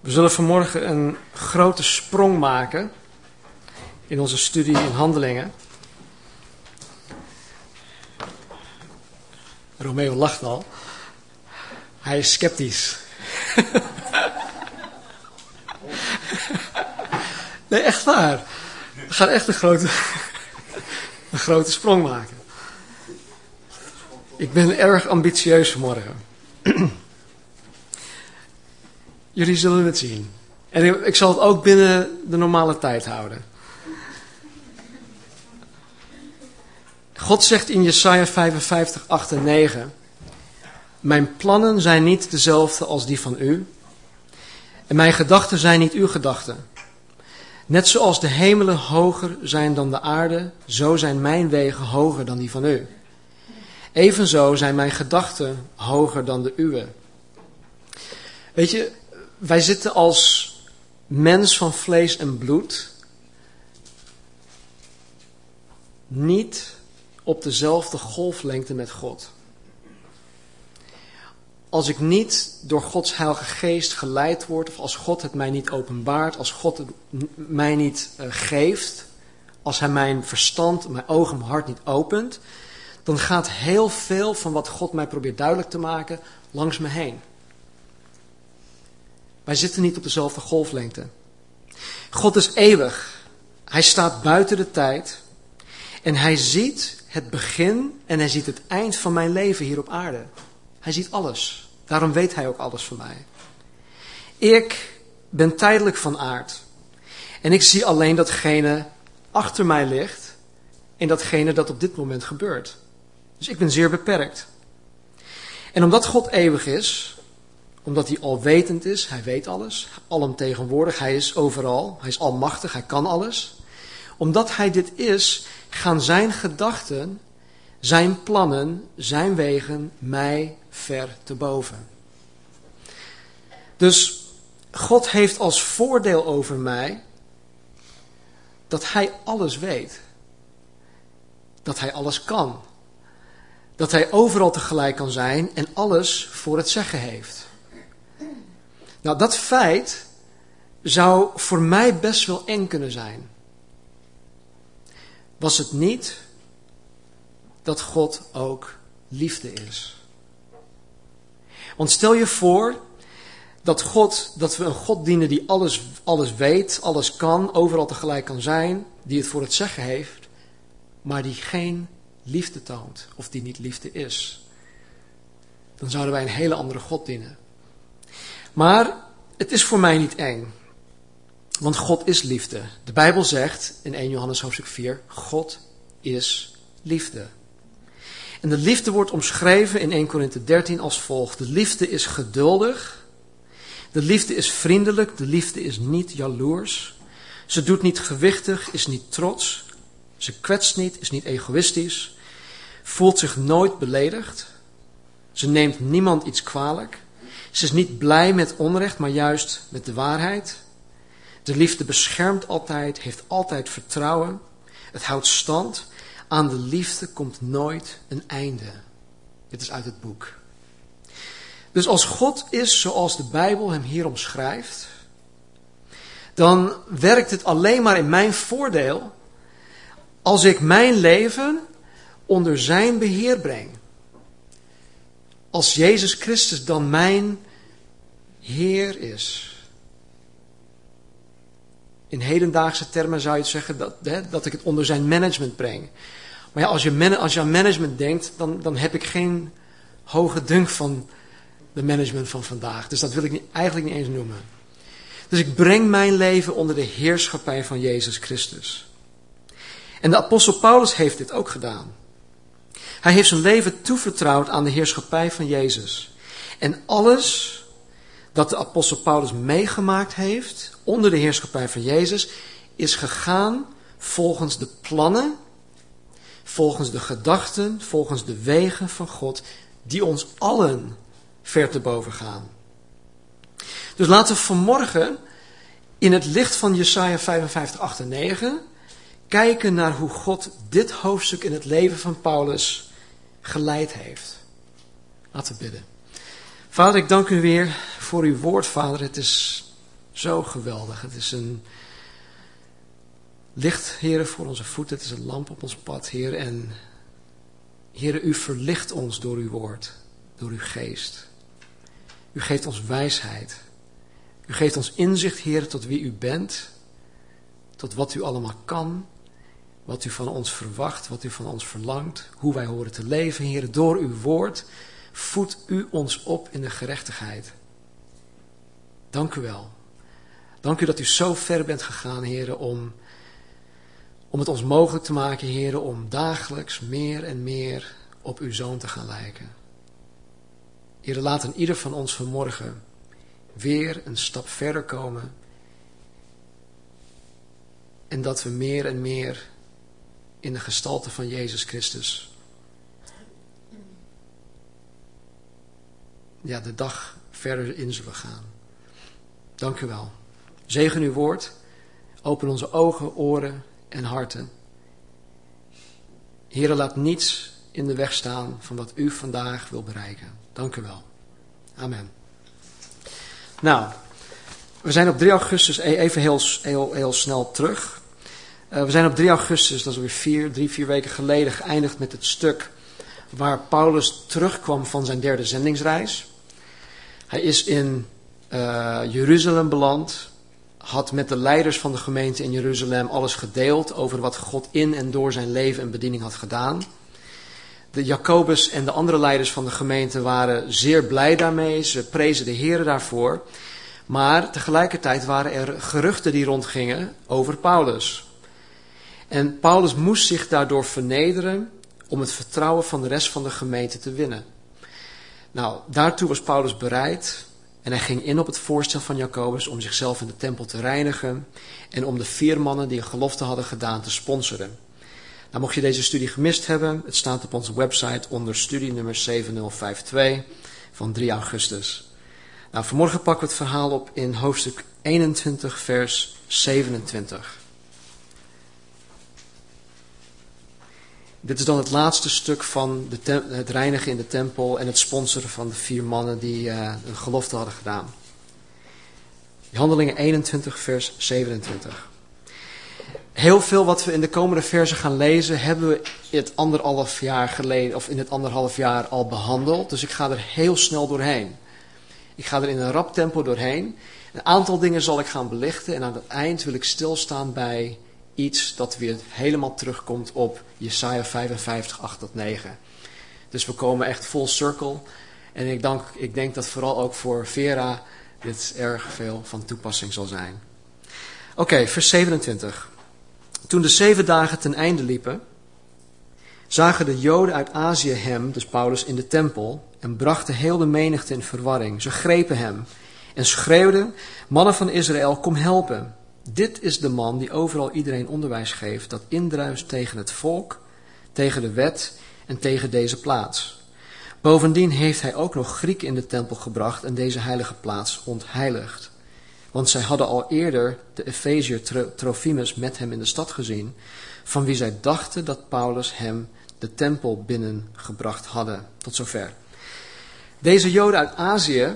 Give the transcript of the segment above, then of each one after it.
We zullen vanmorgen een grote sprong maken in onze studie in handelingen. Romeo lacht al. Hij is sceptisch. nee, echt waar. We gaan echt een grote, een grote sprong maken. Ik ben erg ambitieus vanmorgen. Jullie zullen het zien. En ik zal het ook binnen de normale tijd houden. God zegt in Jesaja 55, 8 en 9: Mijn plannen zijn niet dezelfde als die van u. En mijn gedachten zijn niet uw gedachten. Net zoals de hemelen hoger zijn dan de aarde, zo zijn mijn wegen hoger dan die van u. Evenzo zijn mijn gedachten hoger dan de uwe. Weet je, wij zitten als mens van vlees en bloed niet op dezelfde golflengte met God. Als ik niet door Gods Heilige Geest geleid word, of als God het mij niet openbaart, als God het mij niet uh, geeft, als Hij mijn verstand, mijn ogen, mijn hart niet opent, dan gaat heel veel van wat God mij probeert duidelijk te maken langs me heen. Wij zitten niet op dezelfde golflengte. God is eeuwig. Hij staat buiten de tijd. En hij ziet het begin en hij ziet het eind van mijn leven hier op aarde. Hij ziet alles. Daarom weet hij ook alles van mij. Ik ben tijdelijk van aard. En ik zie alleen datgene achter mij ligt en datgene dat op dit moment gebeurt. Dus ik ben zeer beperkt. En omdat God eeuwig is, omdat hij alwetend is, hij weet alles, alomtegenwoordig, hij is overal, hij is almachtig, hij kan alles. Omdat hij dit is, gaan zijn gedachten, zijn plannen, zijn wegen mij ver te boven. Dus God heeft als voordeel over mij dat hij alles weet. Dat hij alles kan. Dat hij overal tegelijk kan zijn en alles voor het zeggen heeft. Nou, dat feit zou voor mij best wel eng kunnen zijn. Was het niet dat God ook liefde is? Want stel je voor dat, God, dat we een God dienen die alles, alles weet, alles kan, overal tegelijk kan zijn, die het voor het zeggen heeft, maar die geen liefde toont of die niet liefde is. Dan zouden wij een hele andere God dienen. Maar het is voor mij niet eng. Want God is liefde. De Bijbel zegt in 1 Johannes hoofdstuk 4, God is liefde. En de liefde wordt omschreven in 1 Korinthe 13 als volgt. De liefde is geduldig. De liefde is vriendelijk. De liefde is niet jaloers. Ze doet niet gewichtig, is niet trots. Ze kwetst niet, is niet egoïstisch. Voelt zich nooit beledigd. Ze neemt niemand iets kwalijk. Ze is niet blij met onrecht, maar juist met de waarheid. De liefde beschermt altijd, heeft altijd vertrouwen. Het houdt stand. Aan de liefde komt nooit een einde. Dit is uit het boek. Dus als God is zoals de Bijbel hem hier omschrijft, dan werkt het alleen maar in mijn voordeel als ik mijn leven onder zijn beheer breng als Jezus Christus dan mijn Heer is. In hedendaagse termen zou je het zeggen dat, hè, dat ik het onder zijn management breng. Maar ja, als je, als je aan management denkt, dan, dan heb ik geen hoge dunk van de management van vandaag. Dus dat wil ik niet, eigenlijk niet eens noemen. Dus ik breng mijn leven onder de heerschappij van Jezus Christus. En de apostel Paulus heeft dit ook gedaan. Hij heeft zijn leven toevertrouwd aan de heerschappij van Jezus. En alles dat de apostel Paulus meegemaakt heeft onder de heerschappij van Jezus, is gegaan volgens de plannen, volgens de gedachten, volgens de wegen van God, die ons allen ver te boven gaan. Dus laten we vanmorgen in het licht van Jesaja 55, 8 en 9 kijken naar hoe God dit hoofdstuk in het leven van Paulus geleid heeft. Laten we bidden. Vader, ik dank u weer voor uw woord, Vader. Het is Zo geweldig. Het is een licht, heren, voor onze voeten. Het is een lamp op ons pad, Heer. En heren, u verlicht ons door uw woord, door uw geest. U geeft ons wijsheid. U geeft ons inzicht, Heer, tot wie u bent, tot wat u allemaal kan, wat u van ons verwacht, wat u van ons verlangt, hoe wij horen te leven, Heer. Door uw woord voedt u ons op in de gerechtigheid. Dank u wel. Dank u dat u zo ver bent gegaan, heren, om, om het ons mogelijk te maken, heren, om dagelijks meer en meer op uw zoon te gaan lijken. Heren, laat in ieder van ons vanmorgen weer een stap verder komen. En dat we meer en meer in de gestalte van Jezus Christus ja, de dag verder in zullen gaan. Dank u wel. Zegen uw woord. Open onze ogen, oren en harten. Heer, laat niets in de weg staan van wat u vandaag wil bereiken. Dank u wel. Amen. Nou, we zijn op 3 augustus, e- even heel, heel, heel snel terug. Uh, we zijn op 3 augustus, dat is weer vier, drie, vier weken geleden, geëindigd met het stuk waar Paulus terugkwam van zijn derde zendingsreis. Hij is in uh, Jeruzalem beland, had met de leiders van de gemeente in Jeruzalem alles gedeeld over wat God in en door zijn leven en bediening had gedaan. De Jacobus en de andere leiders van de gemeente waren zeer blij daarmee, ze prezen de Heer daarvoor. Maar tegelijkertijd waren er geruchten die rondgingen over Paulus. En Paulus moest zich daardoor vernederen om het vertrouwen van de rest van de gemeente te winnen. Nou, daartoe was Paulus bereid en hij ging in op het voorstel van Jacobus om zichzelf in de tempel te reinigen en om de vier mannen die een gelofte hadden gedaan te sponsoren. Nou, mocht je deze studie gemist hebben, het staat op onze website onder studie nummer 7052 van 3 augustus. Nou, vanmorgen pakken we het verhaal op in hoofdstuk 21, vers 27. Dit is dan het laatste stuk van de het reinigen in de tempel en het sponsoren van de vier mannen die uh, een gelofte hadden gedaan. Handelingen 21, vers 27. Heel veel wat we in de komende versen gaan lezen, hebben we het anderhalf jaar geleden, of in het anderhalf jaar al behandeld. Dus ik ga er heel snel doorheen. Ik ga er in een rap tempo doorheen. Een aantal dingen zal ik gaan belichten en aan het eind wil ik stilstaan bij iets dat weer helemaal terugkomt op Jesaja 55, 8 tot 9. Dus we komen echt full circle. En ik, dank, ik denk dat vooral ook voor Vera dit erg veel van toepassing zal zijn. Oké, vers 27. Toen de zeven dagen ten einde liepen, zagen de Joden uit Azië hem, dus Paulus, in de tempel en brachten heel de menigte in verwarring. Ze grepen hem en schreeuwden, mannen van Israël, kom helpen. Dit is de man die overal iedereen onderwijs geeft dat indruist tegen het volk, tegen de wet en tegen deze plaats. Bovendien heeft hij ook nog Grieken in de tempel gebracht en deze heilige plaats ontheiligd. Want zij hadden al eerder de Efeziër Trophimus met hem in de stad gezien, van wie zij dachten dat Paulus hem de tempel binnengebracht hadden. Tot zover. Deze Joden uit Azië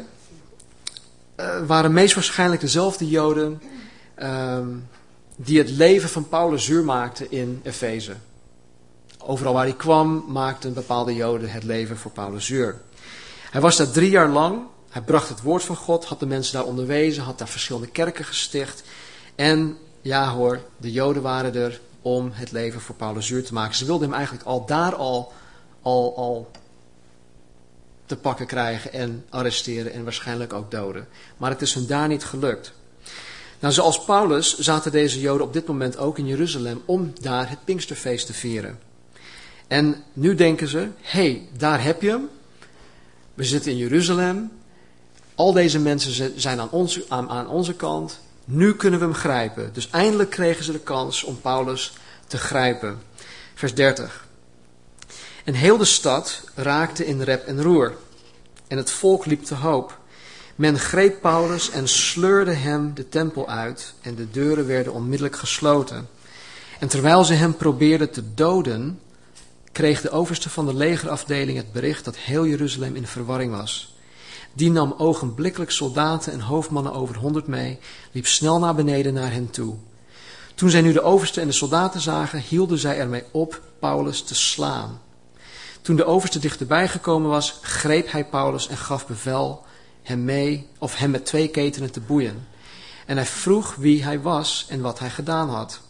uh, waren meest waarschijnlijk dezelfde Joden um, die het leven van Paulus zuur maakten in Efeze. Overal waar hij kwam, maakten bepaalde Joden het leven voor Paulus zuur. Hij was daar drie jaar lang. Hij bracht het woord van God, had de mensen daar onderwezen, had daar verschillende kerken gesticht. En ja hoor, de Joden waren er om het leven voor Paulus zuur te maken. Ze wilden hem eigenlijk al daar al, al, al te pakken krijgen en arresteren en waarschijnlijk ook doden. Maar het is hun daar niet gelukt. Nou, zoals Paulus zaten deze Joden op dit moment ook in Jeruzalem om daar het Pinksterfeest te vieren. En nu denken ze, hey, daar heb je hem. We zitten in Jeruzalem. Al deze mensen zijn aan onze, aan, aan onze kant. Nu kunnen we hem grijpen. Dus eindelijk kregen ze de kans om Paulus te grijpen. Vers 30. En heel de stad raakte in rep en roer. En het volk liep te hoop. Men greep Paulus en sleurde hem de tempel uit en de deuren werden onmiddellijk gesloten. En terwijl ze hem probeerden te doden, kreeg de overste van de legerafdeling het bericht dat heel Jeruzalem in verwarring was. Die nam ogenblikkelijk soldaten en hoofdmannen over honderd mee, liep snel naar beneden naar hen toe. Toen zij nu de overste en de soldaten zagen, hielden zij ermee op Paulus te slaan. Toen de overste dichterbij gekomen was, greep hij Paulus en gaf bevel hem mee, of hem met twee ketenen te boeien. En hij vroeg wie hij was en wat hij gedaan had.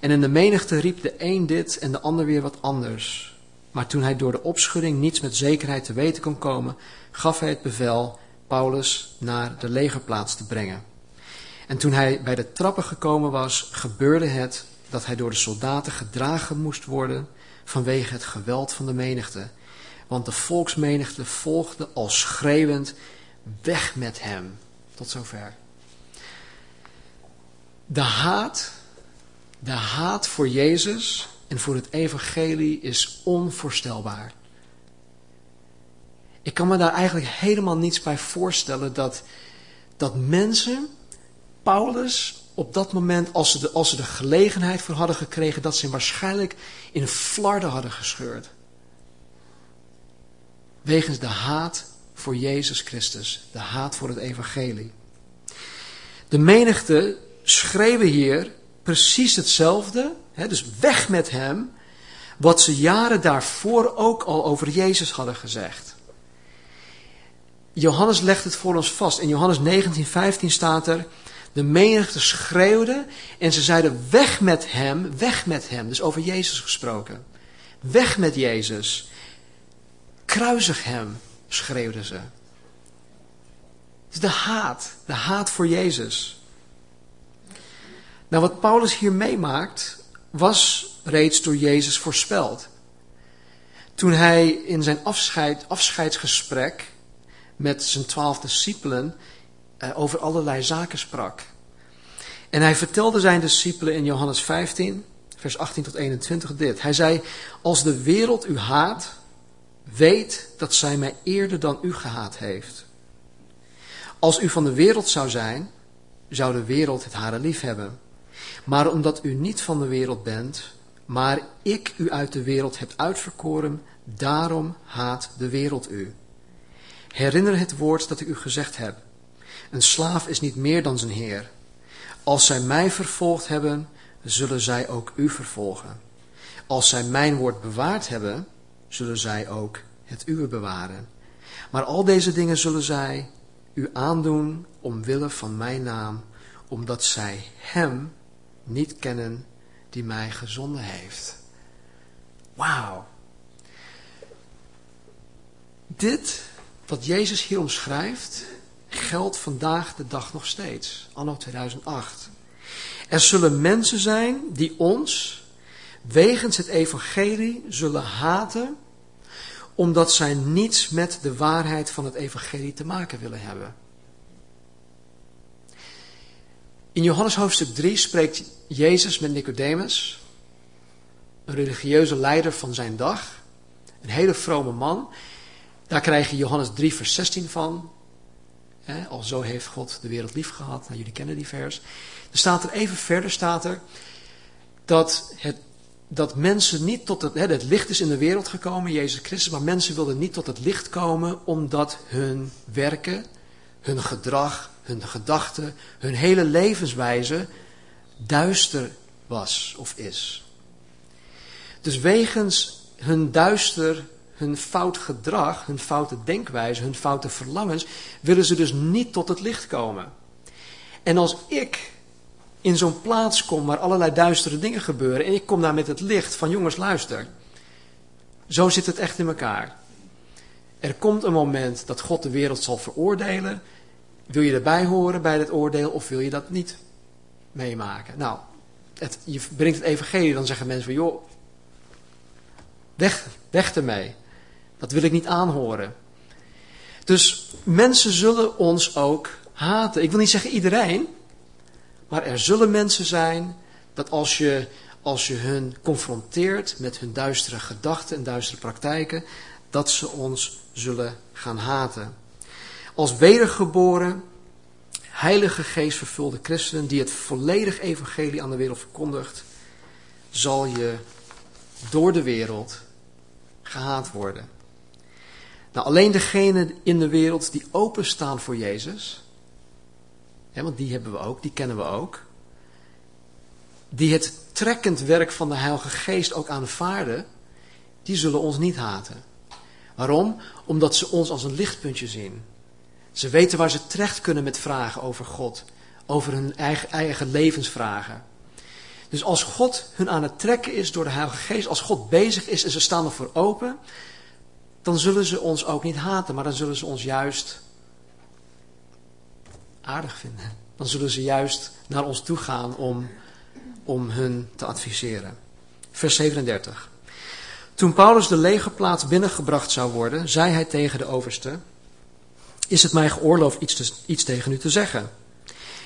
En in de menigte riep de een dit en de ander weer wat anders. Maar toen hij door de opschudding niets met zekerheid te weten kon komen, gaf hij het bevel Paulus naar de legerplaats te brengen. En toen hij bij de trappen gekomen was, gebeurde het dat hij door de soldaten gedragen moest worden vanwege het geweld van de menigte. Want de volksmenigte volgde al schreeuwend weg met hem. Tot zover. De haat, de haat voor Jezus en voor het evangelie is onvoorstelbaar. Ik kan me daar eigenlijk helemaal niets bij voorstellen dat, dat mensen Paulus op dat moment, als ze, de, als ze de gelegenheid voor hadden gekregen, dat ze hem waarschijnlijk in flarden hadden gescheurd. Wegens de haat voor Jezus Christus, de haat voor het evangelie. De menigte schreeuwen hier precies hetzelfde, hè, dus weg met hem, wat ze jaren daarvoor ook al over Jezus hadden gezegd. Johannes legt het voor ons vast. In Johannes 19:15 staat er: de menigte schreeuwde en ze zeiden: weg met hem, weg met hem. Dus over Jezus gesproken. Weg met Jezus. Kruisig hem, schreeuwden ze. is de haat, de haat voor Jezus. Nou, wat Paulus hier meemaakt, was reeds door Jezus voorspeld. Toen hij in zijn afscheid, afscheidsgesprek met zijn twaalf discipelen eh, over allerlei zaken sprak. En hij vertelde zijn discipelen in Johannes 15, vers 18 tot 21 dit. Hij zei, als de wereld u haat, weet dat zij mij eerder dan u gehaat heeft. Als u van de wereld zou zijn, zou de wereld het hare lief hebben. Maar omdat u niet van de wereld bent, maar ik u uit de wereld heb uitverkoren, daarom haat de wereld u. Herinner het woord dat ik u gezegd heb. Een slaaf is niet meer dan zijn heer. Als zij mij vervolgd hebben, zullen zij ook u vervolgen. Als zij mijn woord bewaard hebben, zullen zij ook het uwe bewaren. Maar al deze dingen zullen zij u aandoen omwille van mijn naam, omdat zij hem niet kennen die mij gezonden heeft. Wauw. Dit, wat Jezus hier omschrijft, geldt vandaag de dag nog steeds, anno 2008. Er zullen mensen zijn die ons, wegens het evangelie, zullen haten, omdat zij niets met de waarheid van het evangelie te maken willen hebben. In Johannes hoofdstuk 3 spreekt Jezus met Nicodemus, een religieuze leider van zijn dag, een hele vrome man. Daar krijg je Johannes 3 vers 16 van. al zo heeft God de wereld lief gehad. Nou, jullie kennen die vers. Er staat er even verder staat er dat, het, dat mensen niet tot het, het licht is in de wereld gekomen, Jezus Christus, maar mensen wilden niet tot het licht komen omdat hun werken, hun gedrag, hun gedachten, hun hele levenswijze duister was of is. Dus wegens hun duister, hun fout gedrag, hun foute denkwijze, hun foute verlangens, willen ze dus niet tot het licht komen. En als ik in zo'n plaats kom waar allerlei duistere dingen gebeuren en ik kom daar met het licht van jongens luister. Zo zit het echt in elkaar. Er komt een moment dat God de wereld zal veroordelen. Wil je erbij horen bij het oordeel of wil je dat niet meemaken? Nou, het, je brengt het evangelie, dan zeggen mensen van joh, weg, weg ermee. Dat wil ik niet aanhoren. Dus mensen zullen ons ook haten. Ik wil niet zeggen iedereen, maar er zullen mensen zijn dat als je, als je hun confronteert met hun duistere gedachten en duistere praktijken, dat ze ons zullen gaan haten. Als wedergeboren, heilige geest vervulde christenen die het volledig evangelie aan de wereld verkondigt, zal je door de wereld gehaat worden. Nou, alleen degenen in de wereld die openstaan voor Jezus, want die hebben we ook, die kennen we ook, die het trekkend werk van de Heilige Geest ook aanvaarden, die zullen ons niet haten. Waarom? Omdat ze ons als een lichtpuntje zien. Ze weten waar ze terecht kunnen met vragen over God, over hun eigen, eigen levensvragen. Dus als God hun aan het trekken is door de Heilige Geest, als God bezig is en ze staan ervoor open, dan zullen ze ons ook niet haten, maar dan zullen ze ons juist aardig vinden. Dan zullen ze juist naar ons toe gaan om, om hun te adviseren. Vers 37. Toen Paulus de legerplaats binnengebracht zou worden, zei hij tegen de overste: Is het mij geoorloofd iets, iets tegen u te zeggen?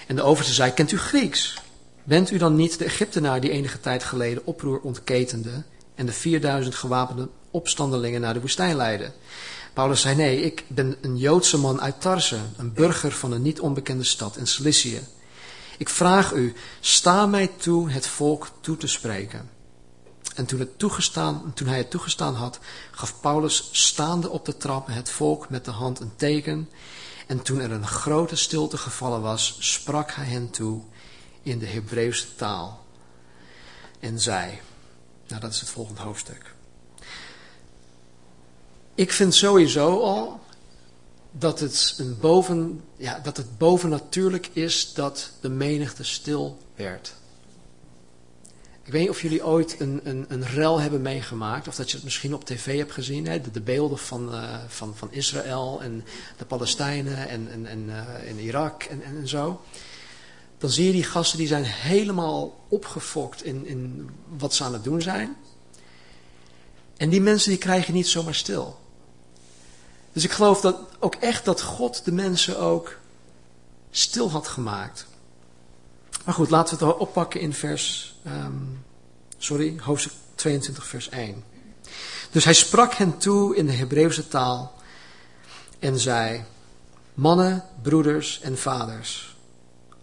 En de overste zei: Kent u Grieks? Bent u dan niet de Egyptenaar die enige tijd geleden oproer ontketende en de 4000 gewapende opstandelingen naar de woestijn leidde? Paulus zei: Nee, ik ben een Joodse man uit Tarse, een burger van een niet onbekende stad in Cilicië. Ik vraag u, sta mij toe het volk toe te spreken. En toen, toegestaan, toen hij het toegestaan had, gaf Paulus staande op de trap het volk met de hand een teken. En toen er een grote stilte gevallen was, sprak hij hen toe in de Hebreeuwse taal. En zei, nou dat is het volgende hoofdstuk. Ik vind sowieso al dat het, een boven, ja, dat het bovennatuurlijk is dat de menigte stil werd. Ik weet niet of jullie ooit een, een, een rel hebben meegemaakt, of dat je het misschien op tv hebt gezien, hè? De, de beelden van, uh, van, van Israël en de Palestijnen en, en, en, en Irak en, en, en, zo. Dan zie je die gasten die zijn helemaal opgefokt in, in wat ze aan het doen zijn. En die mensen die krijgen niet zomaar stil. Dus ik geloof dat ook echt dat God de mensen ook stil had gemaakt. Maar goed, laten we het oppakken in vers, um, sorry, hoofdstuk 22, vers 1. Dus hij sprak hen toe in de Hebreeuwse taal en zei, mannen, broeders en vaders,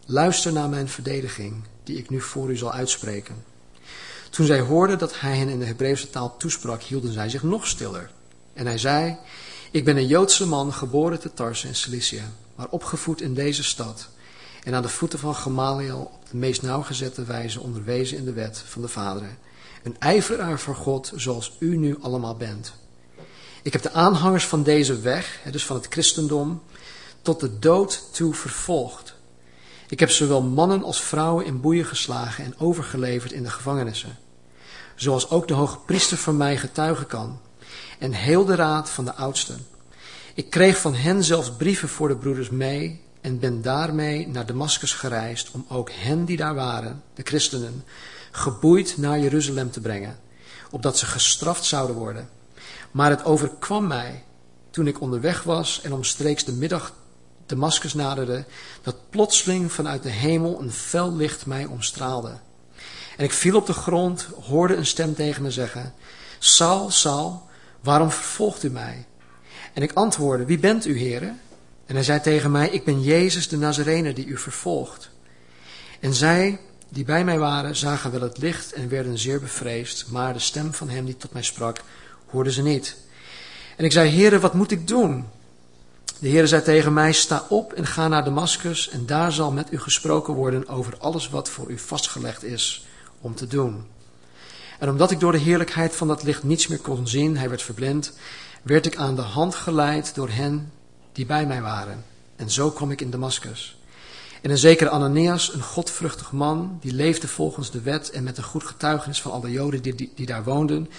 luister naar mijn verdediging, die ik nu voor u zal uitspreken. Toen zij hoorden dat hij hen in de Hebreeuwse taal toesprak, hielden zij zich nog stiller. En hij zei, ik ben een Joodse man, geboren te Tarsen in Cilicië, maar opgevoed in deze stad en aan de voeten van Gamaliel op de meest nauwgezette wijze onderwezen in de wet van de vaderen. Een ijveraar voor God zoals u nu allemaal bent. Ik heb de aanhangers van deze weg, dus van het christendom, tot de dood toe vervolgd. Ik heb zowel mannen als vrouwen in boeien geslagen en overgeleverd in de gevangenissen. Zoals ook de hoge priester van mij getuigen kan. En heel de raad van de oudsten. Ik kreeg van hen zelfs brieven voor de broeders mee en ben daarmee naar Damascus gereisd om ook hen die daar waren, de christenen, geboeid naar Jeruzalem te brengen, opdat ze gestraft zouden worden. Maar het overkwam mij, toen ik onderweg was en omstreeks de middag Damascus naderde, dat plotseling vanuit de hemel een fel licht mij omstraalde. En ik viel op de grond, hoorde een stem tegen me zeggen, Saul, Saul, waarom vervolgt u mij? En ik antwoordde, wie bent u, heren? En hij zei tegen mij, ik ben Jezus de Nazarene die u vervolgt. En zij die bij mij waren, zagen wel het licht en werden zeer bevreesd, maar de stem van hem die tot mij sprak, hoorden ze niet. En ik zei, heren, wat moet ik doen? De Heer zei tegen mij, sta op en ga naar Damascus en daar zal met u gesproken worden over alles wat voor u vastgelegd is om te doen. En omdat ik door de heerlijkheid van dat licht niets meer kon zien, hij werd verblind, werd ik aan de hand geleid door hen die bij mij waren. En zo kwam ik in Damascus. En een zekere Ananias, een godvruchtig man, die leefde volgens de wet en met een goed getuigenis van alle Joden die, die, die daar woonden,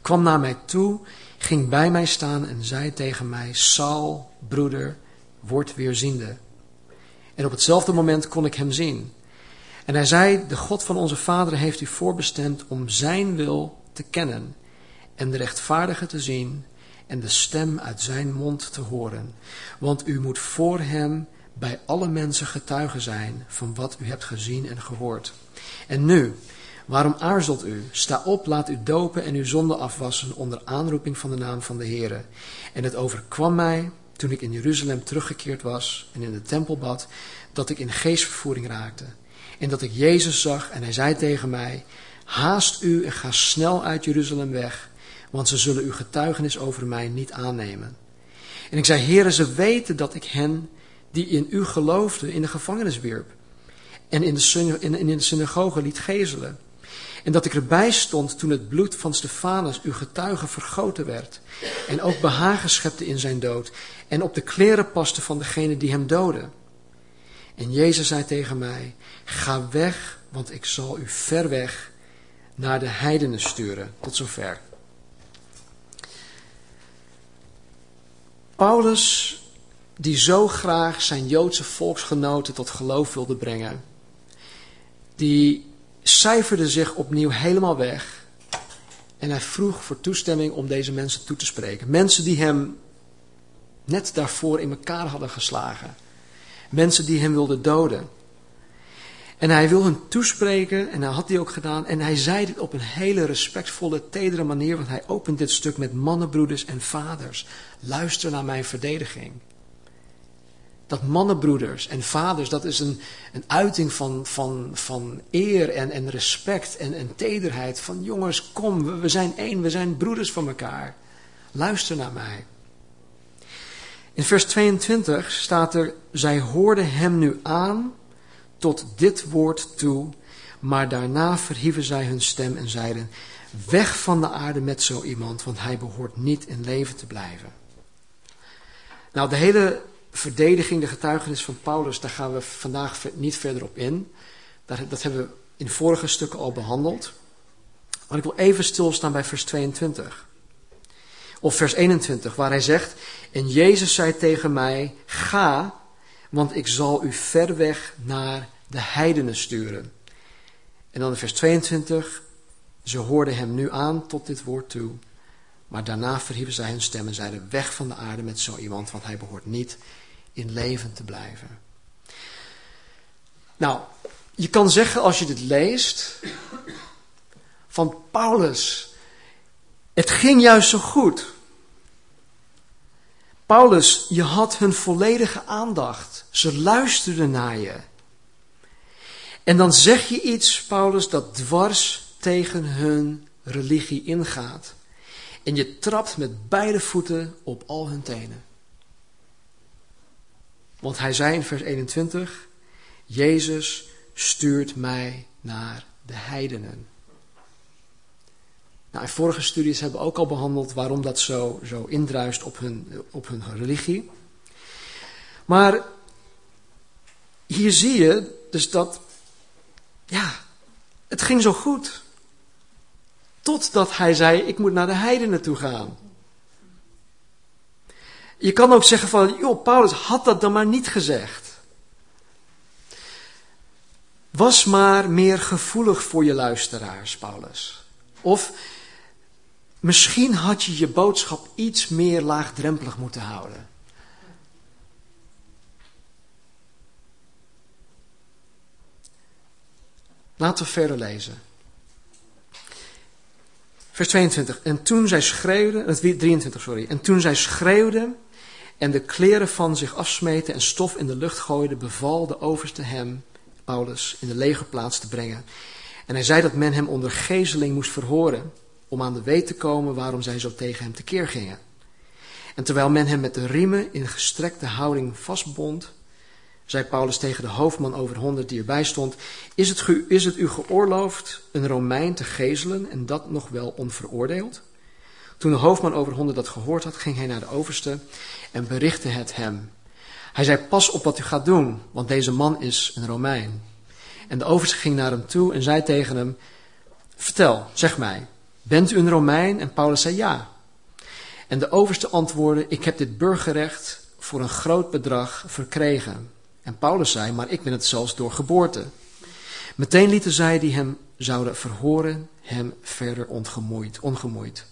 kwam naar mij toe, ging bij mij staan en zei tegen mij, Saul, broeder, word weerziende. En op hetzelfde moment kon ik hem zien. En hij zei, de God van onze vaderen heeft u voorbestemd om zijn wil te kennen en de rechtvaardige te zien en de stem uit zijn mond te horen. Want u moet voor hem bij alle mensen getuigen zijn van wat u hebt gezien en gehoord. En nu, waarom aarzelt u? Sta op, laat u dopen en uw zonde afwassen onder aanroeping van de naam van de Heere. En het overkwam mij, toen ik in Jeruzalem teruggekeerd was en in de tempel bad, dat ik in geestvervoering raakte. En dat ik Jezus zag en hij zei tegen mij, haast u en ga snel uit Jeruzalem weg want ze zullen uw getuigenis over mij niet aannemen. En ik zei, heren, ze weten dat ik hen die in u geloofden in de gevangenis wierp. En in de, in, de synagoge liet gezelen. En dat ik erbij stond toen het bloed van Stefanus, uw getuige, vergoten werd. En ook behagen schepte in zijn dood. En op de kleren paste van degene die hem doden. En Jezus zei tegen mij, ga weg, want ik zal u ver weg naar de heidenen sturen. Tot zover. Paulus, die zo graag zijn Joodse volksgenoten tot geloof wilde brengen, die cijferde zich opnieuw helemaal weg. En hij vroeg voor toestemming om deze mensen toe te spreken. Mensen die hem net daarvoor in elkaar hadden geslagen. Mensen die hem wilden doden. En hij wil hen toespreken, en dat had hij ook gedaan. En hij zei dit op een hele respectvolle, tedere manier, want hij opent dit stuk met mannenbroeders en vaders. Luister naar mijn verdediging. Dat mannenbroeders en vaders, dat is een, een uiting van, van, van eer en, en respect en, en tederheid. Van jongens, kom, we, we zijn één, we zijn broeders van elkaar. Luister naar mij. In vers 22 staat er, zij hoorden hem nu aan tot dit woord toe, maar daarna verhieven zij hun stem en zeiden, weg van de aarde met zo iemand, want hij behoort niet in leven te blijven. Nou, de hele verdediging, de getuigenis van Paulus, daar gaan we vandaag niet verder op in. Dat hebben we in vorige stukken al behandeld. Maar ik wil even stilstaan bij vers 22. Of vers 21, waar hij zegt: En Jezus zei tegen mij: Ga, want ik zal u ver weg naar de heidenen sturen. En dan in vers 22, ze hoorden hem nu aan tot dit woord toe. Maar daarna verhieven zij hun stem en zeiden: Weg van de aarde met zo iemand, want hij behoort niet in leven te blijven. Nou, je kan zeggen als je dit leest van Paulus, het ging juist zo goed. Paulus, je had hun volledige aandacht. Ze luisterden naar je. En dan zeg je iets, Paulus, dat dwars tegen hun religie ingaat. En je trapt met beide voeten op al hun tenen. Want hij zei in vers 21, Jezus stuurt mij naar de heidenen. Nou, in vorige studies hebben we ook al behandeld waarom dat zo, zo indruist op hun, op hun religie. Maar hier zie je dus dat, ja, het ging zo goed. Totdat hij zei, ik moet naar de heidenen toe gaan. Je kan ook zeggen van, joh, Paulus had dat dan maar niet gezegd. Was maar meer gevoelig voor je luisteraars, Paulus. Of misschien had je je boodschap iets meer laagdrempelig moeten houden. Laten we verder lezen. Vers 22. En toen zij schreeuwden, 23, sorry. En toen zij schreeuwden en de kleren van zich afsmeten en stof in de lucht gooiden, beval de overste hem, Paulus, in de legerplaats te brengen. En hij zei dat men hem onder gezeling moest verhoren, om aan de weet te komen waarom zij zo tegen hem tekeer gingen. En terwijl men hem met de riemen in gestrekte houding vastbond, zei Paulus tegen de hoofdman over honderd die erbij stond, is het, is het u geoorloofd een Romein te gezelen en dat nog wel onveroordeeld? Toen de hoofdman over honderd dat gehoord had, ging hij naar de overste en berichtte het hem. Hij zei, pas op wat u gaat doen, want deze man is een Romein. En de overste ging naar hem toe en zei tegen hem, vertel, zeg mij, bent u een Romein? En Paulus zei ja. En de overste antwoordde, ik heb dit burgerrecht voor een groot bedrag verkregen. En Paulus zei, maar ik ben het zelfs door geboorte. Meteen lieten zij die hem zouden verhoren hem verder ongemoeid. ongemoeid.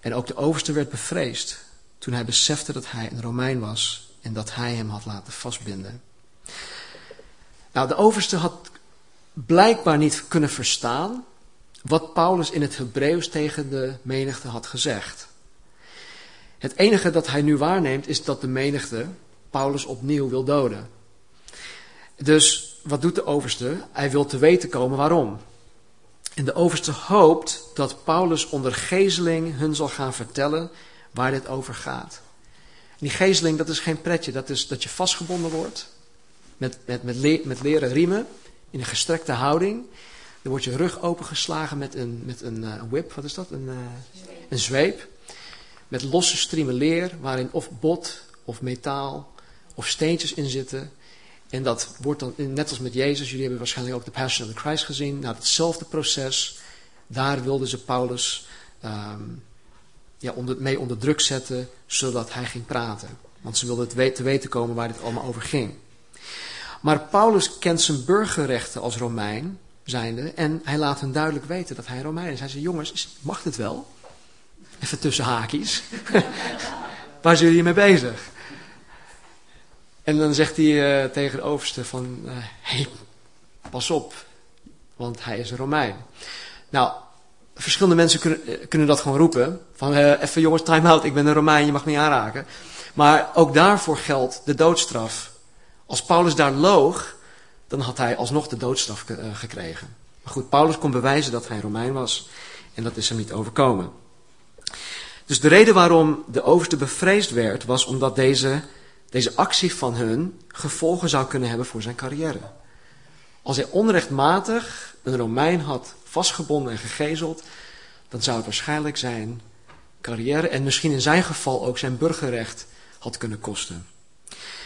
En ook de overste werd bevreesd toen hij besefte dat hij een Romein was en dat hij hem had laten vastbinden. Nou, de overste had blijkbaar niet kunnen verstaan wat Paulus in het Hebreeuws tegen de menigte had gezegd. Het enige dat hij nu waarneemt is dat de menigte Paulus opnieuw wil doden. Dus wat doet de overste? Hij wil te weten komen waarom. En de overste hoopt dat Paulus onder gezeling hun zal gaan vertellen waar dit over gaat. die gezeling, dat is geen pretje. Dat is dat je vastgebonden wordt met, met, met, met leren riemen in een gestrekte houding. Dan wordt je rug opengeslagen met een, met een uh, whip, wat is dat? Een, uh, een zweep. Met losse striemen leer, waarin of bot of metaal of steentjes in zitten. En dat wordt dan, net als met Jezus, jullie hebben waarschijnlijk ook de Passion of the Christ gezien. Nou, hetzelfde proces. Daar wilden ze Paulus um, ja, onder, mee onder druk zetten, zodat hij ging praten. Want ze wilden het te weten komen waar dit allemaal over ging. Maar Paulus kent zijn burgerrechten als Romein zijnde. En hij laat hen duidelijk weten dat hij Romein is. Hij zegt, jongens, mag dit wel? Even tussen haakjes. Waar zijn jullie mee bezig? En dan zegt hij uh, tegen de overste van, uh, hey, pas op, want hij is een Romein. Nou, verschillende mensen kunnen, eh, kunnen dat gewoon roepen. Van, even jongens, time out, ik ben een Romein, je mag me aanraken. Maar ook daarvoor geldt de doodstraf. Als Paulus daar loog, dan had hij alsnog de doodstraf gekregen. Maar goed, Paulus kon bewijzen dat hij Romein was. En dat is hem niet overkomen. Dus de reden waarom de overste bevreesd werd, was omdat deze, deze actie van hun gevolgen zou kunnen hebben voor zijn carrière. Als hij onrechtmatig een Romein had vastgebonden en gegezeld, dan zou het waarschijnlijk zijn carrière en misschien in zijn geval ook zijn burgerrecht had kunnen kosten.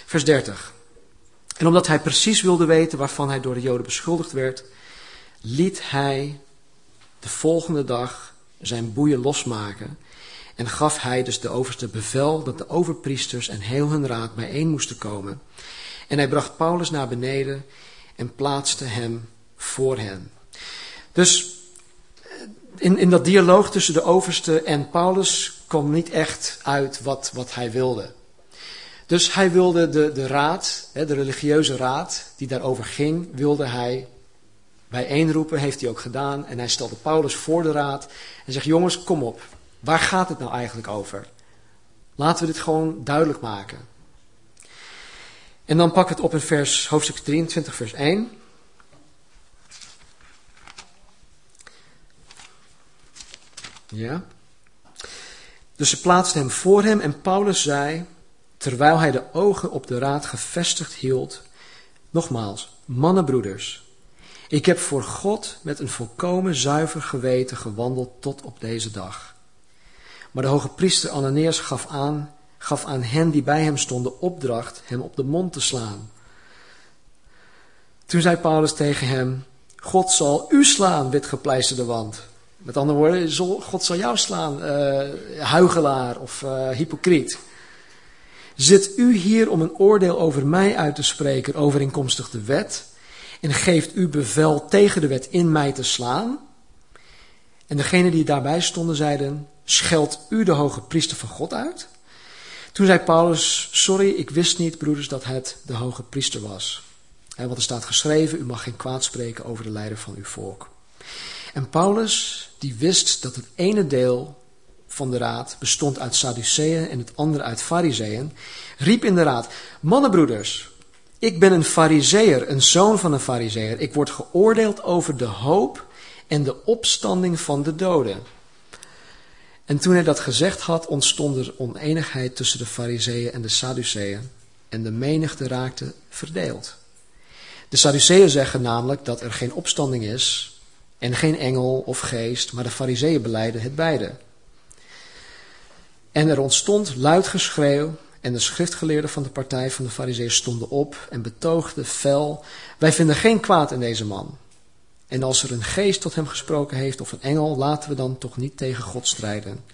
Vers 30. En omdat hij precies wilde weten waarvan hij door de Joden beschuldigd werd, liet hij de volgende dag zijn boeien losmaken en gaf hij dus de overste bevel dat de overpriesters en heel hun raad bijeen moesten komen. En hij bracht Paulus naar beneden en plaatste hem voor hen. Dus in, in dat dialoog tussen de overste en Paulus kwam niet echt uit wat, wat hij wilde. Dus hij wilde de, de raad, de religieuze raad die daarover ging, wilde hij bijeenroepen, heeft hij ook gedaan. En hij stelde Paulus voor de raad en zegt, jongens, kom op, waar gaat het nou eigenlijk over? Laten we dit gewoon duidelijk maken. En dan pak het op in vers, hoofdstuk 23, vers 1. Ja. Dus ze plaatsten hem voor hem en Paulus zei, terwijl hij de ogen op de raad gevestigd hield, nogmaals, mannenbroeders, ik heb voor God met een volkomen zuiver geweten gewandeld tot op deze dag. Maar de hoge priester Ananias gaf aan, gaf aan hen die bij hem stonden opdracht hem op de mond te slaan. Toen zei Paulus tegen hem, God zal u slaan, witgepleisterde wand. Met andere woorden, God zal jou slaan, uh, huigelaar of uh, hypocriet. Zit u hier om een oordeel over mij uit te spreken, overeenkomstig de wet, en geeft u bevel tegen de wet in mij te slaan? En degenen die daarbij stonden zeiden, scheldt u de hoge priester van God uit? Toen zei Paulus, sorry, ik wist niet, broeders, dat het de hoge priester was. Want er staat geschreven, u mag geen kwaad spreken over de leider van uw volk. En Paulus, die wist dat het ene deel van de raad bestond uit Sadduceeën en het andere uit Fariseeën, riep in de raad: Mannenbroeders, ik ben een Fariseer, een zoon van een Fariseer. Ik word geoordeeld over de hoop en de opstanding van de doden. En toen hij dat gezegd had, ontstond er oneenigheid tussen de Fariseeën en de Sadduceeën, en de menigte raakte verdeeld. De Sadduceeën zeggen namelijk dat er geen opstanding is en geen engel of geest, maar de fariseeën beleiden het beide. En er ontstond luid geschreeuw en de schriftgeleerden van de partij van de fariseeën stonden op en betoogden fel, wij vinden geen kwaad in deze man. En als er een geest tot hem gesproken heeft of een engel, laten we dan toch niet tegen God strijden.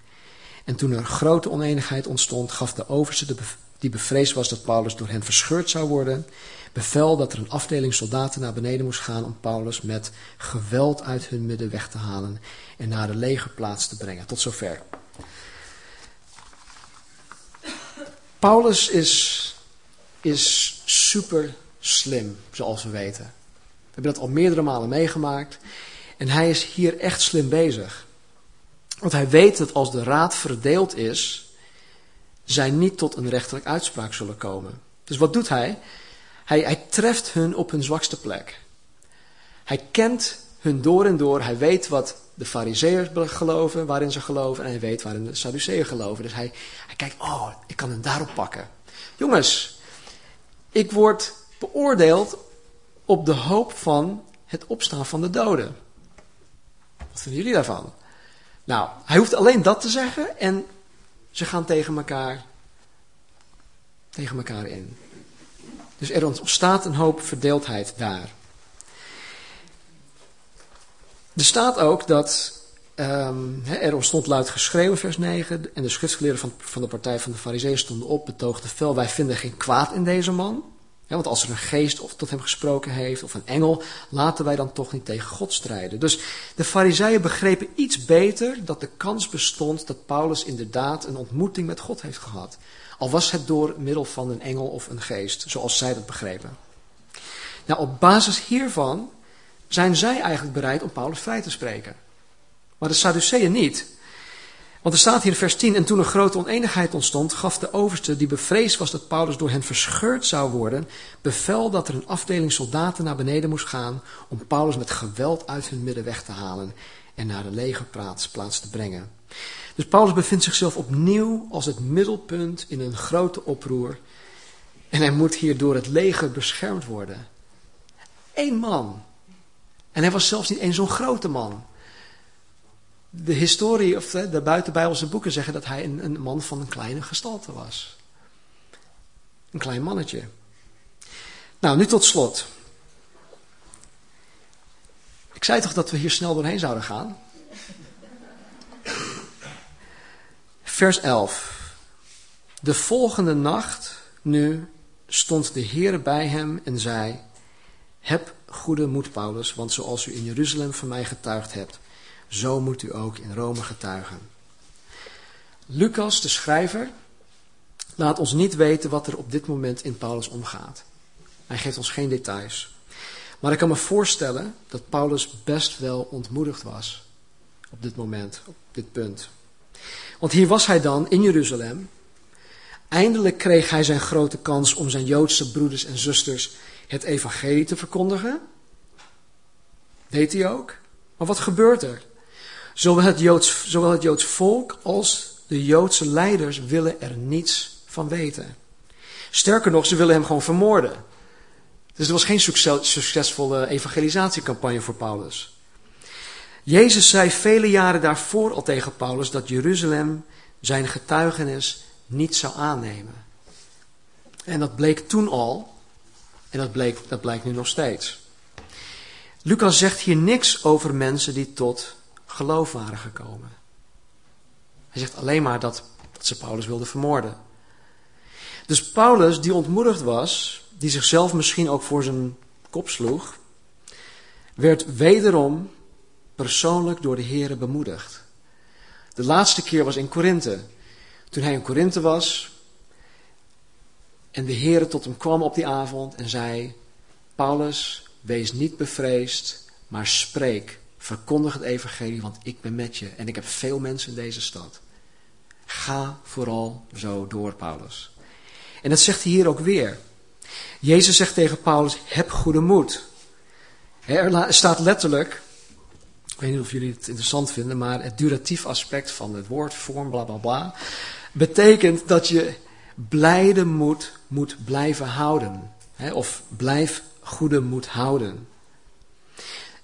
En toen er grote oneenigheid ontstond, gaf de overste, die bevreesd was dat Paulus door hen verscheurd zou worden, bevel dat er een afdeling soldaten naar beneden moest gaan om Paulus met geweld uit hun midden weg te halen en naar de legerplaats te brengen. Tot zover. Paulus is, is super slim, zoals we weten. We hebben dat al meerdere malen meegemaakt. En hij is hier echt slim bezig. Want hij weet dat als de raad verdeeld is, zij niet tot een rechterlijke uitspraak zullen komen. Dus wat doet hij? Hij, hij treft hun op hun zwakste plek. Hij kent hun door en door. Hij weet wat de fariseeën geloven, waarin ze geloven, en hij weet waarin de Sadduceeën geloven. Dus hij, hij kijkt, oh, ik kan hem daarop pakken. Jongens, ik word beoordeeld op de hoop van het opstaan van de doden. Wat vinden jullie daarvan? Nou, hij hoeft alleen dat te zeggen en ze gaan tegen elkaar, tegen elkaar in. Dus er ontstaat een hoop verdeeldheid daar. Er staat ook dat um, er ontstond luid geschreeuw vers 9. En de schriftgeleerden van, van de partij van de fariseeën stonden op, betoogden fel. Wij vinden geen kwaad in deze man. want als er een geest of tot hem gesproken heeft, of een engel, laten wij dan toch niet tegen God strijden. Dus de fariseeën begrepen iets beter dat de kans bestond dat Paulus inderdaad een ontmoeting met God heeft gehad. Al was het door middel van een engel of een geest, zoals zij dat begrepen. Nou, op basis hiervan zijn zij eigenlijk bereid om Paulus vrij te spreken. Maar de Sadduceeën niet. Want er staat hier in vers 10, en toen een grote oneenigheid ontstond, gaf de overste, die bevreesd was dat Paulus door hen verscheurd zou worden, bevel dat er een afdeling soldaten naar beneden moest gaan om Paulus met geweld uit hun midden weg te halen en naar de legerplaats te brengen. Dus Paulus bevindt zichzelf opnieuw als het middelpunt in een grote oproer. En hij moet hier door het leger beschermd worden. Eén man. En hij was zelfs niet eens zo'n grote man. De historie, of de, buitenbijbelse boeken zeggen dat hij een, een man van een kleine gestalte was. Een klein mannetje. Nou, nu tot slot. Ik zei toch dat we hier snel doorheen zouden gaan? Vers 11. De volgende nacht nu stond de Heer bij hem en zei: Heb goede moed, Paulus, want zoals u in Jeruzalem van mij getuigd hebt, zo moet u ook in Rome getuigen. Lucas, de schrijver, laat ons niet weten wat er op dit moment in Paulus omgaat. Hij geeft ons geen details. Maar ik kan me voorstellen dat Paulus best wel ontmoedigd was op dit moment, op dit punt. Want hier was hij dan in Jeruzalem. Eindelijk kreeg hij zijn grote kans om zijn Joodse broeders en zusters het evangelie te verkondigen. Deed hij ook. Maar wat gebeurt er? Zowel het, Joods, zowel het Joods volk als de Joodse leiders willen er niets van weten. Sterker nog, ze willen hem gewoon vermoorden. Dus er was geen succesvolle evangelisatiecampagne voor Paulus. Jezus zei vele jaren daarvoor al tegen Paulus dat Jeruzalem zijn getuigenis niet zou aannemen. En dat bleek toen al, en dat, dat blijkt nu nog steeds. Lucas zegt hier niks over mensen die tot geloof waren gekomen. Hij zegt alleen maar dat, ze Paulus wilden vermoorden. Dus Paulus, die ontmoedigd was, die zichzelf misschien ook voor zijn kop sloeg, werd wederom persoonlijk door de Heer bemoedigd. De laatste keer was in Korinthe. Toen hij in Korinthe was en de Heer tot hem kwam op die avond en zei: Paulus, wees niet bevreesd, maar spreek, verkondig het evangelie, want ik ben met je en ik heb veel mensen in deze stad. Ga vooral zo door, Paulus. En dat zegt hij hier ook weer. Jezus zegt tegen Paulus: heb goede moed. Er staat letterlijk ik weet niet of jullie het interessant vinden, maar het duratief aspect van het woord, vorm, bla bla bla, betekent dat je blijde moed moet blijven houden. Hè, of blijf goede moed houden.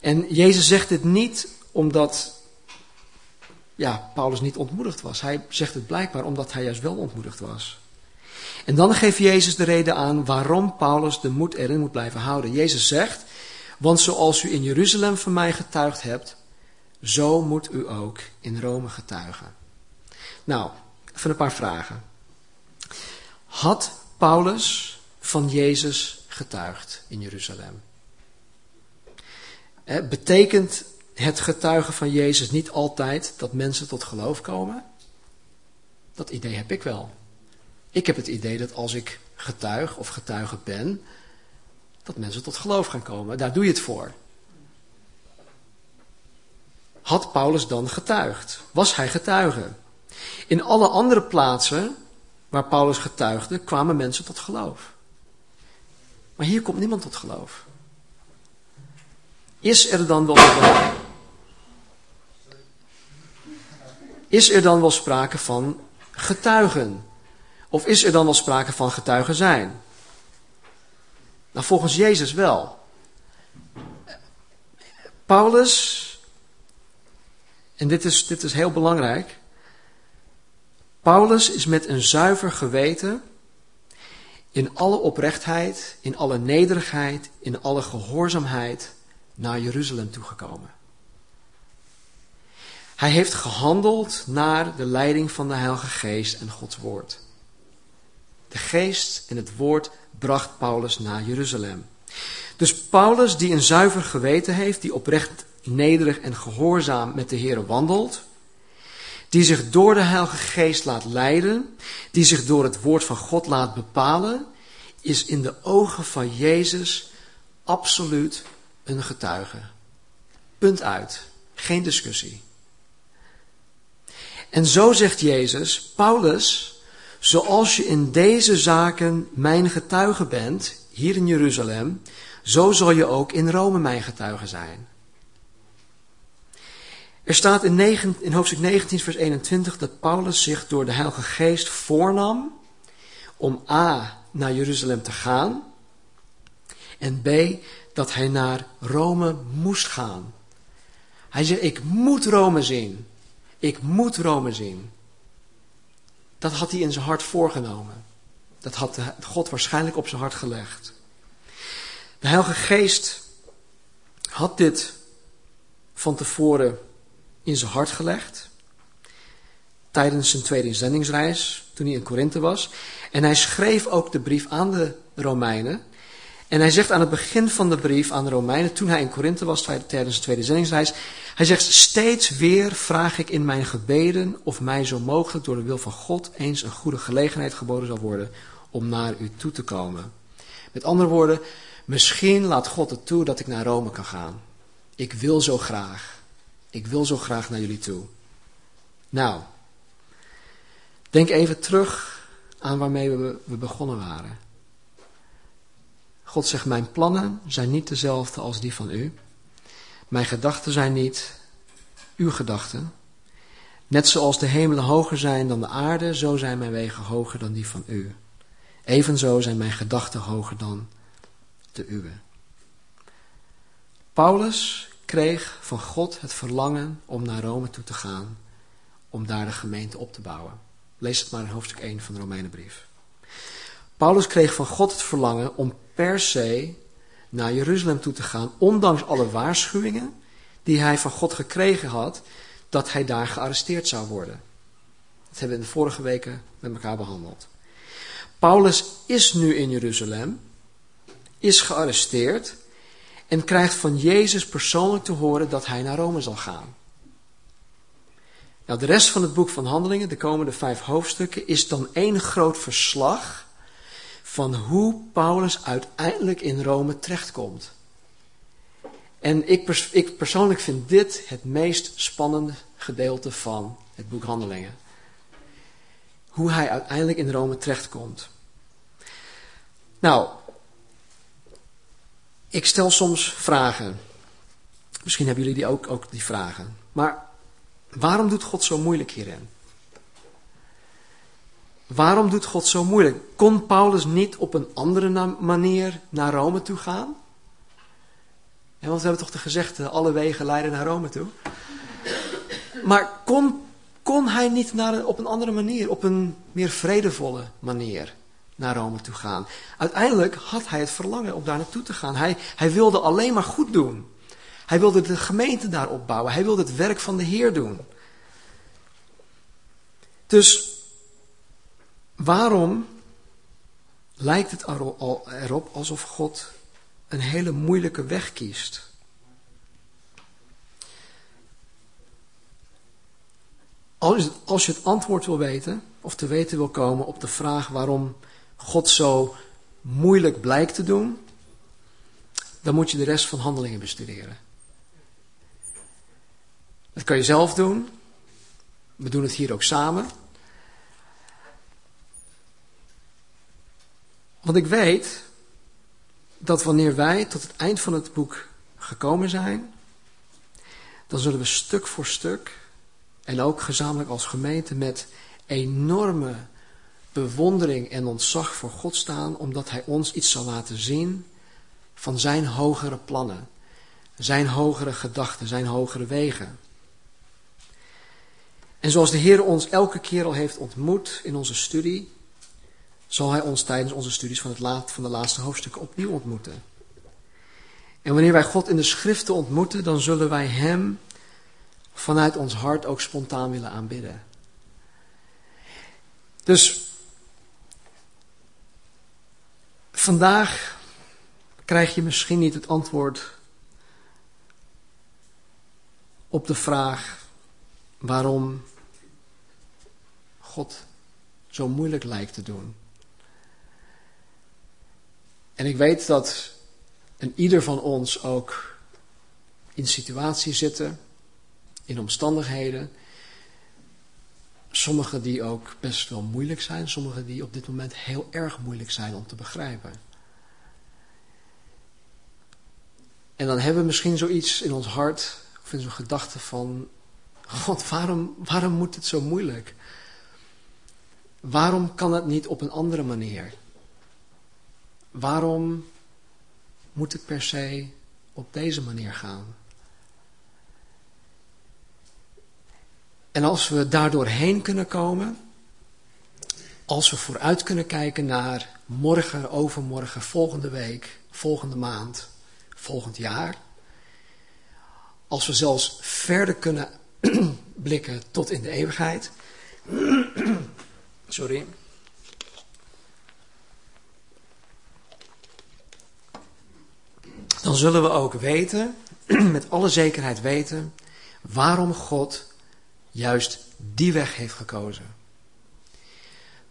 En Jezus zegt dit niet omdat ja, Paulus niet ontmoedigd was. Hij zegt het blijkbaar omdat hij juist wel ontmoedigd was. En dan geeft Jezus de reden aan waarom Paulus de moed erin moet blijven houden. Jezus zegt, want zoals u in Jeruzalem van mij getuigd hebt, zo moet u ook in Rome getuigen. Nou, even een paar vragen. Had Paulus van Jezus getuigd in Jeruzalem? Betekent het getuigen van Jezus niet altijd dat mensen tot geloof komen? Dat idee heb ik wel. Ik heb het idee dat als ik getuig of getuige ben, dat mensen tot geloof gaan komen. Daar doe je het voor. Had Paulus dan getuigd? Was hij getuige? In alle andere plaatsen waar Paulus getuigde, kwamen mensen tot geloof. Maar hier komt niemand tot geloof. Is er dan wel is er dan wel sprake van getuigen? Of is er dan wel sprake van getuigen zijn? Nou, volgens Jezus wel. Paulus, en dit is, dit is heel belangrijk. Paulus is met een zuiver geweten in alle oprechtheid, in alle nederigheid, in alle gehoorzaamheid naar Jeruzalem toegekomen. Hij heeft gehandeld naar de leiding van de Heilige Geest en Gods Woord. De Geest en het Woord bracht Paulus naar Jeruzalem. Dus Paulus, die een zuiver geweten heeft, die oprecht nederig en gehoorzaam met de Heer wandelt, die zich door de Heilige Geest laat leiden, die zich door het woord van God laat bepalen, is in de ogen van Jezus absoluut een getuige. Punt uit. Geen discussie. En zo zegt Jezus, Paulus, zoals je in deze zaken mijn getuige bent, hier in Jeruzalem, zo zal je ook in Rome mijn getuige zijn. Er staat in, 9, in hoofdstuk 19, vers 21 dat Paulus zich door de Heilige Geest voornam om A naar Jeruzalem te gaan en B dat hij naar Rome moest gaan. Hij zegt, ik moet Rome zien. Ik moet Rome zien. Dat had hij in zijn hart voorgenomen. Dat had God waarschijnlijk op zijn hart gelegd. De Heilige Geest had dit van tevoren in zijn hart gelegd. Tijdens zijn tweede zendingsreis, toen hij in Korinthe was. En hij schreef ook de brief aan de Romeinen. En hij zegt aan het begin van de brief aan de Romeinen, toen hij in Korinthe was tijdens zijn tweede zendingsreis, hij zegt, steeds weer vraag ik in mijn gebeden of mij zo mogelijk door de wil van God eens een goede gelegenheid geboden zal worden om naar u toe te komen. Met andere woorden, misschien laat God het toe dat ik naar Rome kan gaan. Ik wil zo graag. Ik wil zo graag naar jullie toe. Nou, denk even terug aan waarmee we, begonnen waren. God zegt, mijn plannen zijn niet dezelfde als die van u. Mijn gedachten zijn niet uw gedachten. Net zoals de hemelen hoger zijn dan de aarde, zo zijn mijn wegen hoger dan die van u. Evenzo zijn mijn gedachten hoger dan de uwe. Paulus kreeg van God het verlangen om naar Rome toe te gaan, om daar de gemeente op te bouwen. Lees het maar in hoofdstuk 1 van de Romeinenbrief. Paulus kreeg van God het verlangen om per se naar Jeruzalem toe te gaan, ondanks alle waarschuwingen die hij van God gekregen had, dat hij daar gearresteerd zou worden. Dat hebben we in de vorige weken met elkaar behandeld. Paulus is nu in Jeruzalem, is gearresteerd en krijgt van Jezus persoonlijk te horen dat hij naar Rome zal gaan. Nou, de rest van het boek van Handelingen, de komende vijf hoofdstukken, is dan één groot verslag van hoe Paulus uiteindelijk in Rome terechtkomt. En ik, ik persoonlijk vind dit het meest spannende gedeelte van het boek Handelingen. Hoe hij uiteindelijk in Rome terechtkomt. Nou, ik stel soms vragen. Misschien hebben jullie die ook, ook die vragen. Maar waarom doet God zo moeilijk hierin? Waarom doet God zo moeilijk? Kon Paulus niet op een andere manier naar Rome toe gaan? Want we hebben toch de gezegde, alle wegen leiden naar Rome toe. Maar kon, kon hij niet naar, op een andere manier, op een meer vredevolle manier naar Rome toe gaan? Uiteindelijk had hij het verlangen om daar naartoe te gaan. Hij, hij wilde alleen maar goed doen. Hij wilde de gemeente daar opbouwen. Hij wilde het werk van de Heer doen. Dus Waarom lijkt het erop alsof God een hele moeilijke weg kiest? Als je het antwoord wil weten, of te weten wil komen op de vraag waarom God zo moeilijk blijkt te doen, dan moet je de rest van handelingen bestuderen. Dat kan je zelf doen. We doen het hier ook samen. Want ik weet dat wanneer wij tot het eind van het boek gekomen zijn, dan zullen we stuk voor stuk en ook gezamenlijk als gemeente met enorme bewondering en ontzag voor God staan, omdat Hij ons iets zal laten zien van Zijn hogere plannen, Zijn hogere gedachten, Zijn hogere wegen. En zoals de Heer ons elke keer al heeft ontmoet in onze studie, zal Hij ons tijdens onze studies van, het laat, van de laatste hoofdstukken opnieuw ontmoeten. En wanneer wij God in de schriften ontmoeten, dan zullen wij Hem vanuit ons hart ook spontaan willen aanbidden. Dus vandaag krijg je misschien niet het antwoord op de vraag waarom God zo moeilijk lijkt te doen. En ik weet dat een ieder van ons ook in situaties zitten, in omstandigheden, sommige die ook best wel moeilijk zijn, sommige die op dit moment heel erg moeilijk zijn om te begrijpen. En dan hebben we misschien zoiets in ons hart, of in zo'n gedachte van, God, waarom, waarom moet het zo moeilijk? Waarom kan het niet op een andere manier? Waarom moet het per se op deze manier gaan? En als we daardoor heen kunnen komen, als we vooruit kunnen kijken naar morgen, overmorgen, volgende week, volgende maand, volgend jaar, als we zelfs verder kunnen blikken tot in de eeuwigheid. Sorry. Dan zullen we ook weten, met alle zekerheid weten, waarom God juist die weg heeft gekozen.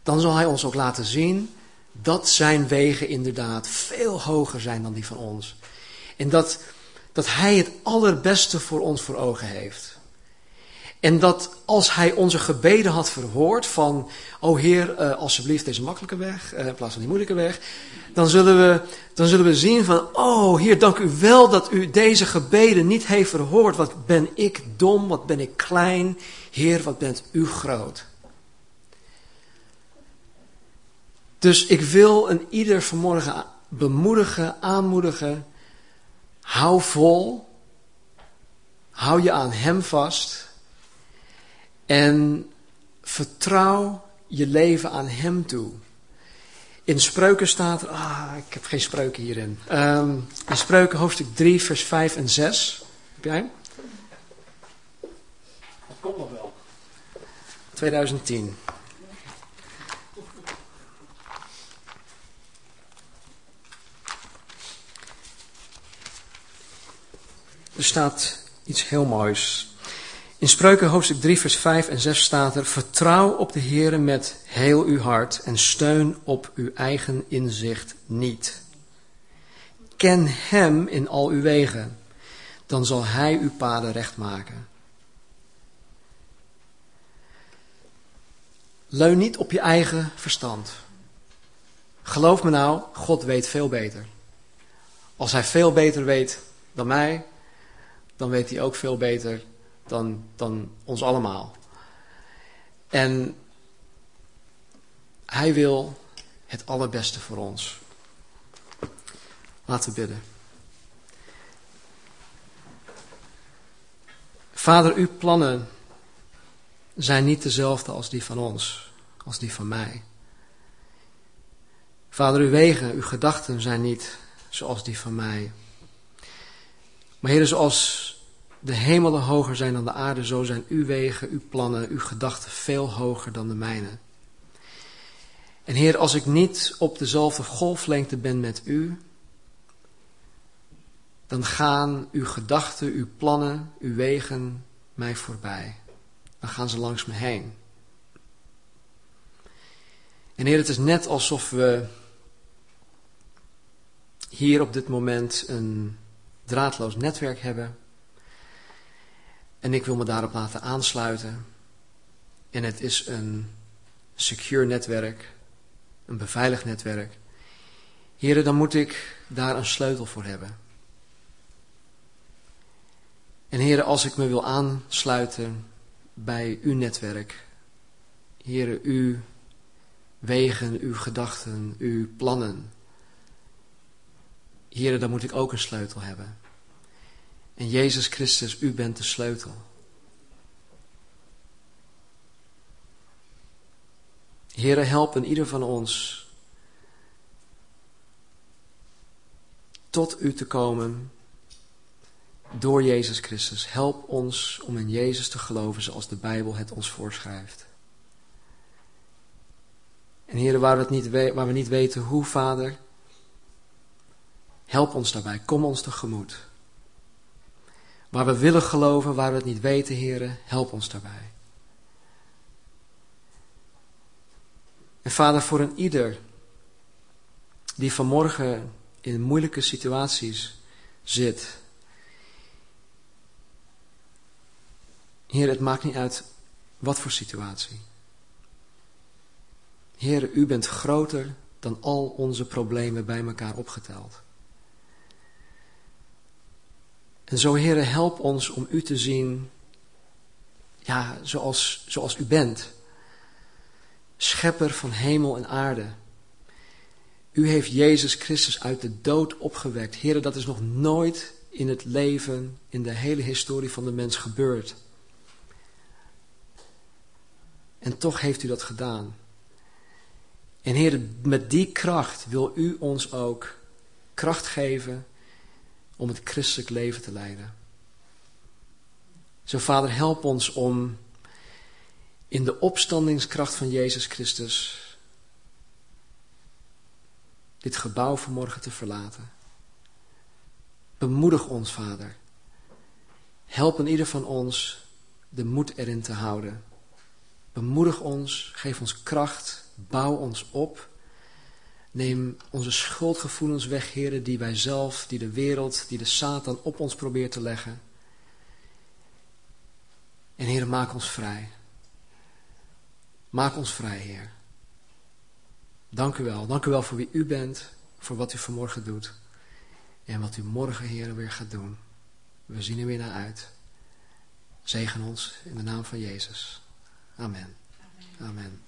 Dan zal Hij ons ook laten zien dat Zijn wegen inderdaad veel hoger zijn dan die van ons. En dat, dat Hij het allerbeste voor ons voor ogen heeft. En dat als hij onze gebeden had verhoord van, oh Heer, uh, alsjeblieft deze makkelijke weg, uh, in plaats van die moeilijke weg, dan zullen, we, dan zullen we zien van, oh Heer, dank u wel dat u deze gebeden niet heeft verhoord. Wat ben ik dom, wat ben ik klein. Heer, wat bent u groot. Dus ik wil een ieder vanmorgen bemoedigen, aanmoedigen. Hou vol. Hou je aan Hem vast. En vertrouw je leven aan Hem toe. In spreuken staat er, ah, ik heb geen spreuken hierin. Um, in spreuken hoofdstuk 3, vers 5 en 6. Heb jij? Dat komt nog wel. 2010. Er staat iets heel moois. In Spreuken hoofdstuk 3, vers 5 en 6 staat er: Vertrouw op de Heere met heel uw hart en steun op uw eigen inzicht niet. Ken Hem in al uw wegen, dan zal Hij uw paden recht maken. Leun niet op je eigen verstand. Geloof me nou, God weet veel beter. Als Hij veel beter weet dan mij, dan weet Hij ook veel beter dan, dan ons allemaal. En hij wil het allerbeste voor ons. Laten we bidden. Vader, uw plannen zijn niet dezelfde als die van ons, als die van mij. Vader, uw wegen, uw gedachten zijn niet zoals die van mij. Maar Heer, zoals de hemelen hoger zijn dan de aarde, zo zijn uw wegen, uw plannen, uw gedachten veel hoger dan de mijne. En Heer, als ik niet op dezelfde golflengte ben met u, dan gaan uw gedachten, uw plannen, uw wegen mij voorbij. Dan gaan ze langs me heen. En Heer, het is net alsof we hier op dit moment een draadloos netwerk hebben en ik wil me daarop laten aansluiten. En het is een secure netwerk, een beveiligd netwerk. Heren, dan moet ik daar een sleutel voor hebben. En heren, als ik me wil aansluiten bij uw netwerk. Heren, uw wegen, uw gedachten, uw plannen. Heren, daar moet ik ook een sleutel hebben. En Jezus Christus, u bent de sleutel. Heren, help in ieder van ons tot u te komen door Jezus Christus. Help ons om in Jezus te geloven zoals de Bijbel het ons voorschrijft. En heren, waar we, het niet, waar we niet weten hoe, Vader, help ons daarbij. Kom ons tegemoet. Waar we willen geloven, waar we het niet weten, heren, help ons daarbij. En Vader, voor een ieder die vanmorgen in moeilijke situaties zit. Heer, het maakt niet uit wat voor situatie. Heer, u bent groter dan al onze problemen bij elkaar opgeteld. En zo, Heer, help ons om u te zien, ja, zoals, zoals u bent. Schepper van hemel en aarde. U heeft Jezus Christus uit de dood opgewekt. Heren, dat is nog nooit in het leven, in de hele historie van de mens gebeurd. En toch heeft u dat gedaan. En Heer, met die kracht wil u ons ook kracht geven om het christelijk leven te leiden. Zo, Vader, help ons om in de opstandingskracht van Jezus Christus dit gebouw vanmorgen te verlaten. Bemoedig ons, Vader. Help in ieder van ons de moed erin te houden. Bemoedig ons, geef ons kracht, bouw ons op. Neem onze schuldgevoelens weg, heren, die wij zelf, die de wereld, die de Satan op ons probeert te leggen. En heren, maak ons vrij. Maak ons vrij, Heer. Dank u wel. Dank u wel voor wie u bent, voor wat u vanmorgen doet. En wat u morgen, Heer, weer gaat doen. We zien er weer naar uit. Zegen ons in de naam van Jezus. Amen. Amen.